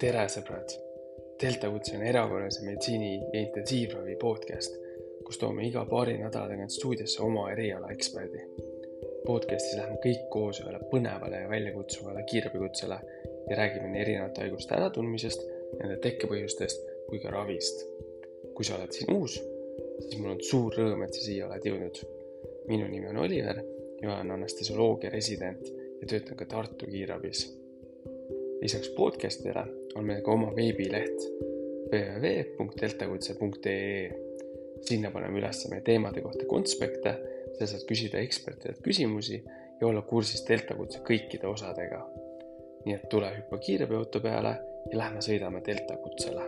tere, sõbrad! Delta Kutse on erakorralise meditsiini ja intensiivravi podcast, kus toome iga paari nädala tagant stuudiosse oma eriala eksperdi. podcastis lähme kõik koos ühele põnevale ja väljakutsuvale kiirabikutsele ja räägime nii erinevate haiguste äratundmisest, nende tekkepõhjustest kui ka ravist. kui sa oled siin uus, siis mul on suur rõõm, et sa siia oled jõudnud. minu nimi on Oliver ja olen anestesioloogia resident ja töötan ka Tartu kiirabis lisaks podcast'ile on meil ka oma veebileht www.deltakutse.ee. sinna paneme üles meie teemade kohta konspekte, seal saad küsida ekspertidelt küsimusi ja olla kursis Delta kutse kõikide osadega. nii et tule hüppa kiirabiauto peale ja lähme sõidame Delta kutsele